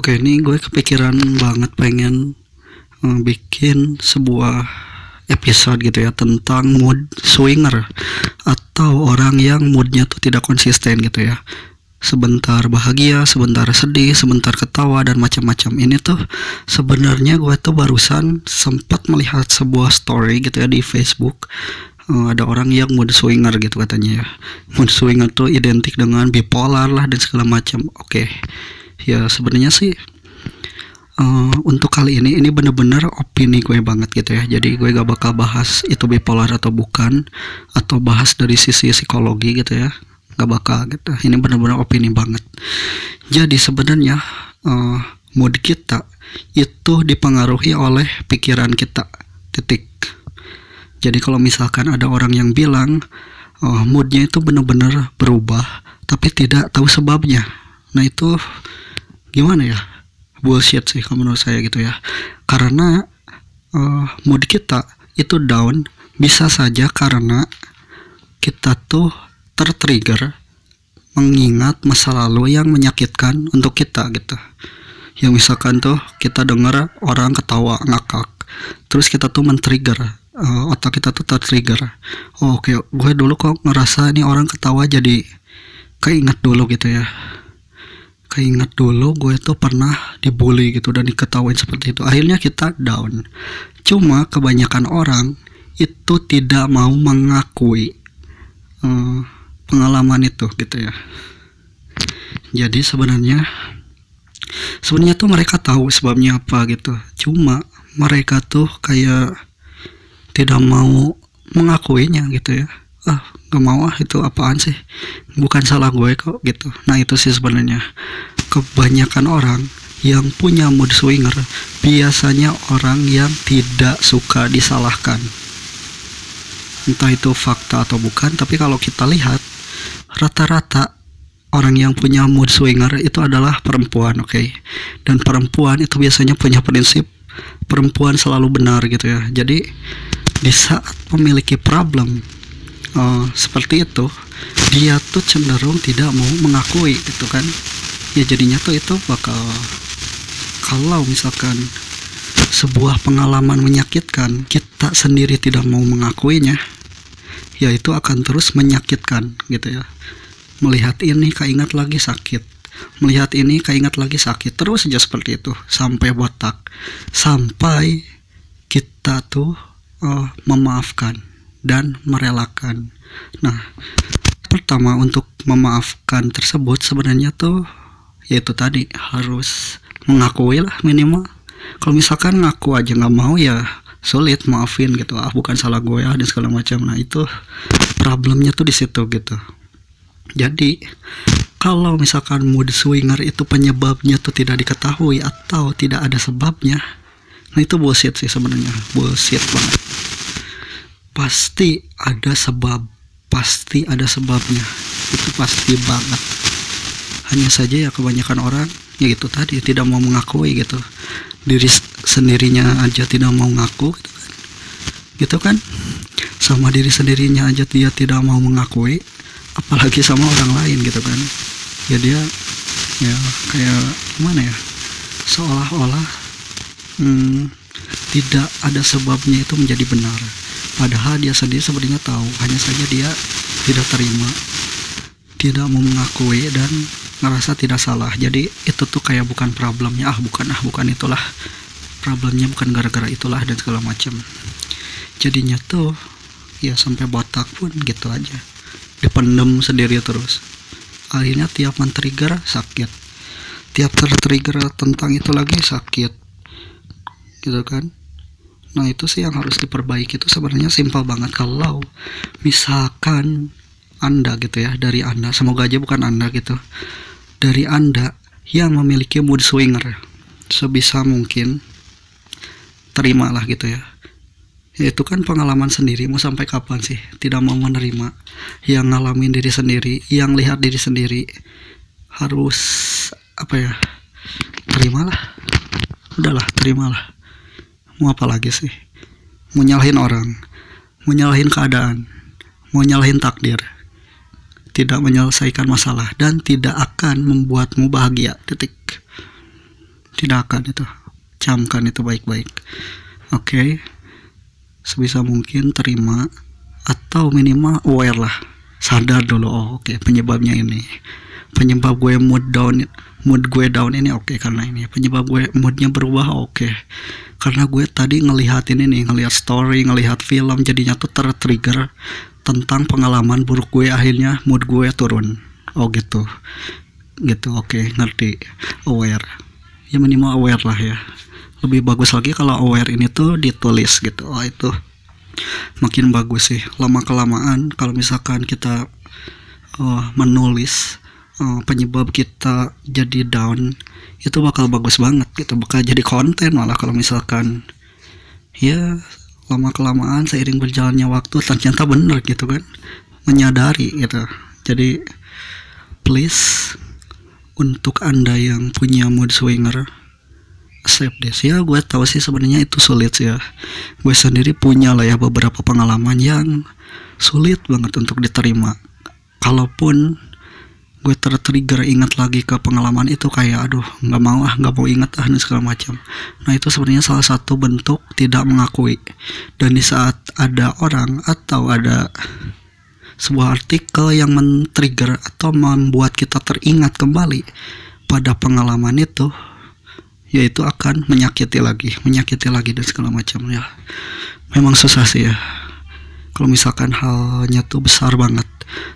Oke, ini gue kepikiran banget pengen uh, bikin sebuah episode gitu ya tentang mood swinger atau orang yang moodnya tuh tidak konsisten gitu ya. Sebentar bahagia, sebentar sedih, sebentar ketawa dan macam-macam. Ini tuh sebenarnya gue tuh barusan sempat melihat sebuah story gitu ya di Facebook. Uh, ada orang yang mood swinger gitu katanya ya. Mood swinger tuh identik dengan bipolar lah dan segala macam. Oke. Ya sebenarnya sih uh, untuk kali ini ini bener-bener opini gue banget gitu ya jadi gue gak bakal bahas itu bipolar atau bukan atau bahas dari sisi psikologi gitu ya gak bakal gitu ini bener-bener opini banget jadi sebenarnya uh, mood kita itu dipengaruhi oleh pikiran kita titik jadi kalau misalkan ada orang yang bilang uh, moodnya itu bener-bener berubah tapi tidak tahu sebabnya. Nah itu gimana ya? Bullshit sih kalau menurut saya gitu ya. Karena uh, mood kita itu down bisa saja karena kita tuh tertrigger mengingat masa lalu yang menyakitkan untuk kita gitu. Yang misalkan tuh kita dengar orang ketawa ngakak terus kita tuh men-trigger uh, otak kita tuh tertrigger. Oh, oke okay. gue dulu kok ngerasa ini orang ketawa jadi keinget dulu gitu ya. Keinget dulu gue tuh pernah dibully gitu dan diketawain seperti itu. Akhirnya kita down. Cuma kebanyakan orang itu tidak mau mengakui uh, pengalaman itu gitu ya. Jadi sebenarnya sebenarnya tuh mereka tahu sebabnya apa gitu. Cuma mereka tuh kayak tidak mau mengakuinya gitu ya. Ah gak mau ah itu apaan sih? Bukan salah gue kok gitu. Nah itu sih sebenarnya. Kebanyakan orang yang punya mood swinger biasanya orang yang tidak suka disalahkan. Entah itu fakta atau bukan tapi kalau kita lihat rata-rata orang yang punya mood swinger itu adalah perempuan oke? Okay? dan perempuan itu biasanya punya prinsip perempuan selalu benar gitu ya. Jadi di saat memiliki problem uh, seperti itu dia tuh cenderung tidak mau mengakui gitu kan. Ya jadinya tuh itu bakal kalau misalkan sebuah pengalaman menyakitkan kita sendiri tidak mau mengakuinya ya itu akan terus menyakitkan gitu ya. Melihat ini keingat lagi sakit. Melihat ini keingat lagi sakit. Terus saja seperti itu sampai botak. Sampai kita tuh uh, memaafkan dan merelakan. Nah, pertama untuk memaafkan tersebut sebenarnya tuh yaitu tadi harus mengakui lah minimal. Kalau misalkan ngaku aja nggak mau ya sulit maafin gitu ah bukan salah gue ya dan segala macam nah itu problemnya tuh di situ gitu jadi kalau misalkan mood swinger itu penyebabnya tuh tidak diketahui atau tidak ada sebabnya nah itu bullshit sih sebenarnya. Bullshit banget. Pasti ada sebab. Pasti ada sebabnya. Itu pasti banget. Hanya saja ya kebanyakan orang ya itu tadi tidak mau mengakui gitu. Diri sendirinya aja tidak mau ngaku gitu kan. Gitu kan? Sama diri sendirinya aja dia tidak mau mengakui apalagi sama orang lain gitu kan. Ya dia ya kayak gimana ya? Seolah-olah hmm, tidak ada sebabnya itu menjadi benar. Padahal dia sendiri sebenarnya tahu hanya saja dia tidak terima tidak mau mengakui dan ngerasa tidak salah. Jadi itu tuh kayak bukan problemnya. Ah bukan ah bukan itulah. Problemnya bukan gara-gara itulah dan segala macam. Jadinya tuh ya sampai botak pun gitu aja. Dipendem sendiri terus. Akhirnya tiap men-trigger sakit. Tiap tertrigger tentang itu lagi sakit gitu kan. Nah itu sih yang harus diperbaiki. Itu sebenarnya simpel banget. Kalau misalkan anda gitu ya dari anda semoga aja bukan anda gitu. Dari anda yang memiliki mood swinger sebisa mungkin terimalah gitu ya. Ya itu kan pengalaman sendiri. Mau sampai kapan sih? Tidak mau menerima. Yang ngalamin diri sendiri yang lihat diri sendiri harus apa ya? Terimalah. Udahlah terimalah mau apa lagi sih? Mau nyalahin orang mau nyalahin keadaan mau nyalahin takdir tidak menyelesaikan masalah dan tidak akan membuatmu bahagia. Titik. Tidak akan itu. Camkan itu baik-baik. Oke. Okay. sebisa mungkin terima atau minimal aware lah. Sadar dulu. Oh oke. Okay, penyebabnya ini penyebab gue mood down mood gue down ini oke okay, karena ini. Penyebab gue moodnya berubah oke. Okay. karena gue tadi ngelihat ini nih ngelihat story ngelihat film jadinya tuh tertrigger tentang pengalaman buruk gue akhirnya mood gue turun. Oh gitu. Gitu oke okay, ngerti. Aware. Ya minimal aware lah ya. Lebih bagus lagi kalau aware ini tuh ditulis gitu. Oh itu makin bagus sih. Lama kelamaan kalau misalkan kita uh, menulis uh, penyebab kita jadi down itu bakal bagus banget gitu bakal jadi konten malah kalau misalkan ya lama kelamaan seiring berjalannya waktu ternyata bener gitu kan menyadari gitu. Jadi please untuk anda yang punya mood swinger accept this. Ya gue tahu sih sebenarnya itu sulit ya. Gue sendiri punya lah ya beberapa pengalaman yang sulit banget untuk diterima. Kalaupun gue tertrigger ingat lagi ke pengalaman itu kayak aduh nggak mau ah nggak mau ingat ah dan segala macam. Nah itu sebenarnya salah satu bentuk tidak mengakui. Dan di saat ada orang atau ada sebuah artikel yang men-trigger atau membuat kita teringat kembali pada pengalaman itu yaitu akan menyakiti lagi menyakiti lagi dan segala macam ya. Memang susah sih ya. Kalau misalkan halnya tuh besar banget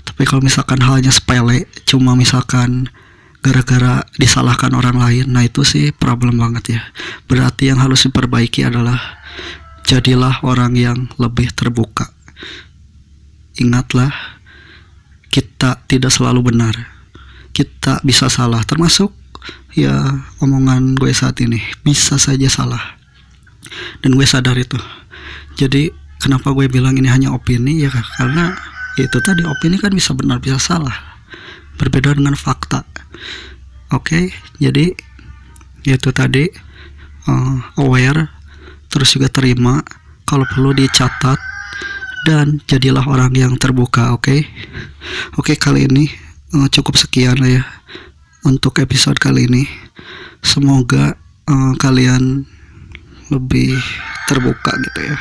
tapi kalau misalkan halnya sepele cuma misalkan gara-gara disalahkan orang lain nah itu sih problem banget ya. Berarti yang harus diperbaiki adalah jadilah orang yang lebih terbuka. Ingatlah kita tidak selalu benar. Kita bisa salah termasuk ya omongan gue saat ini bisa saja salah. Dan gue sadar itu. Jadi kenapa gue bilang ini hanya opini ya karena itu tadi opini kan bisa benar bisa salah berbeda dengan fakta oke okay, jadi itu tadi uh, aware terus juga terima kalau perlu dicatat dan jadilah orang yang terbuka oke okay? oke okay, kali ini uh, cukup sekian lah ya untuk episode kali ini semoga uh, kalian lebih terbuka gitu ya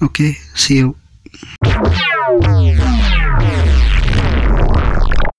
Okay, see you. Oh, my God.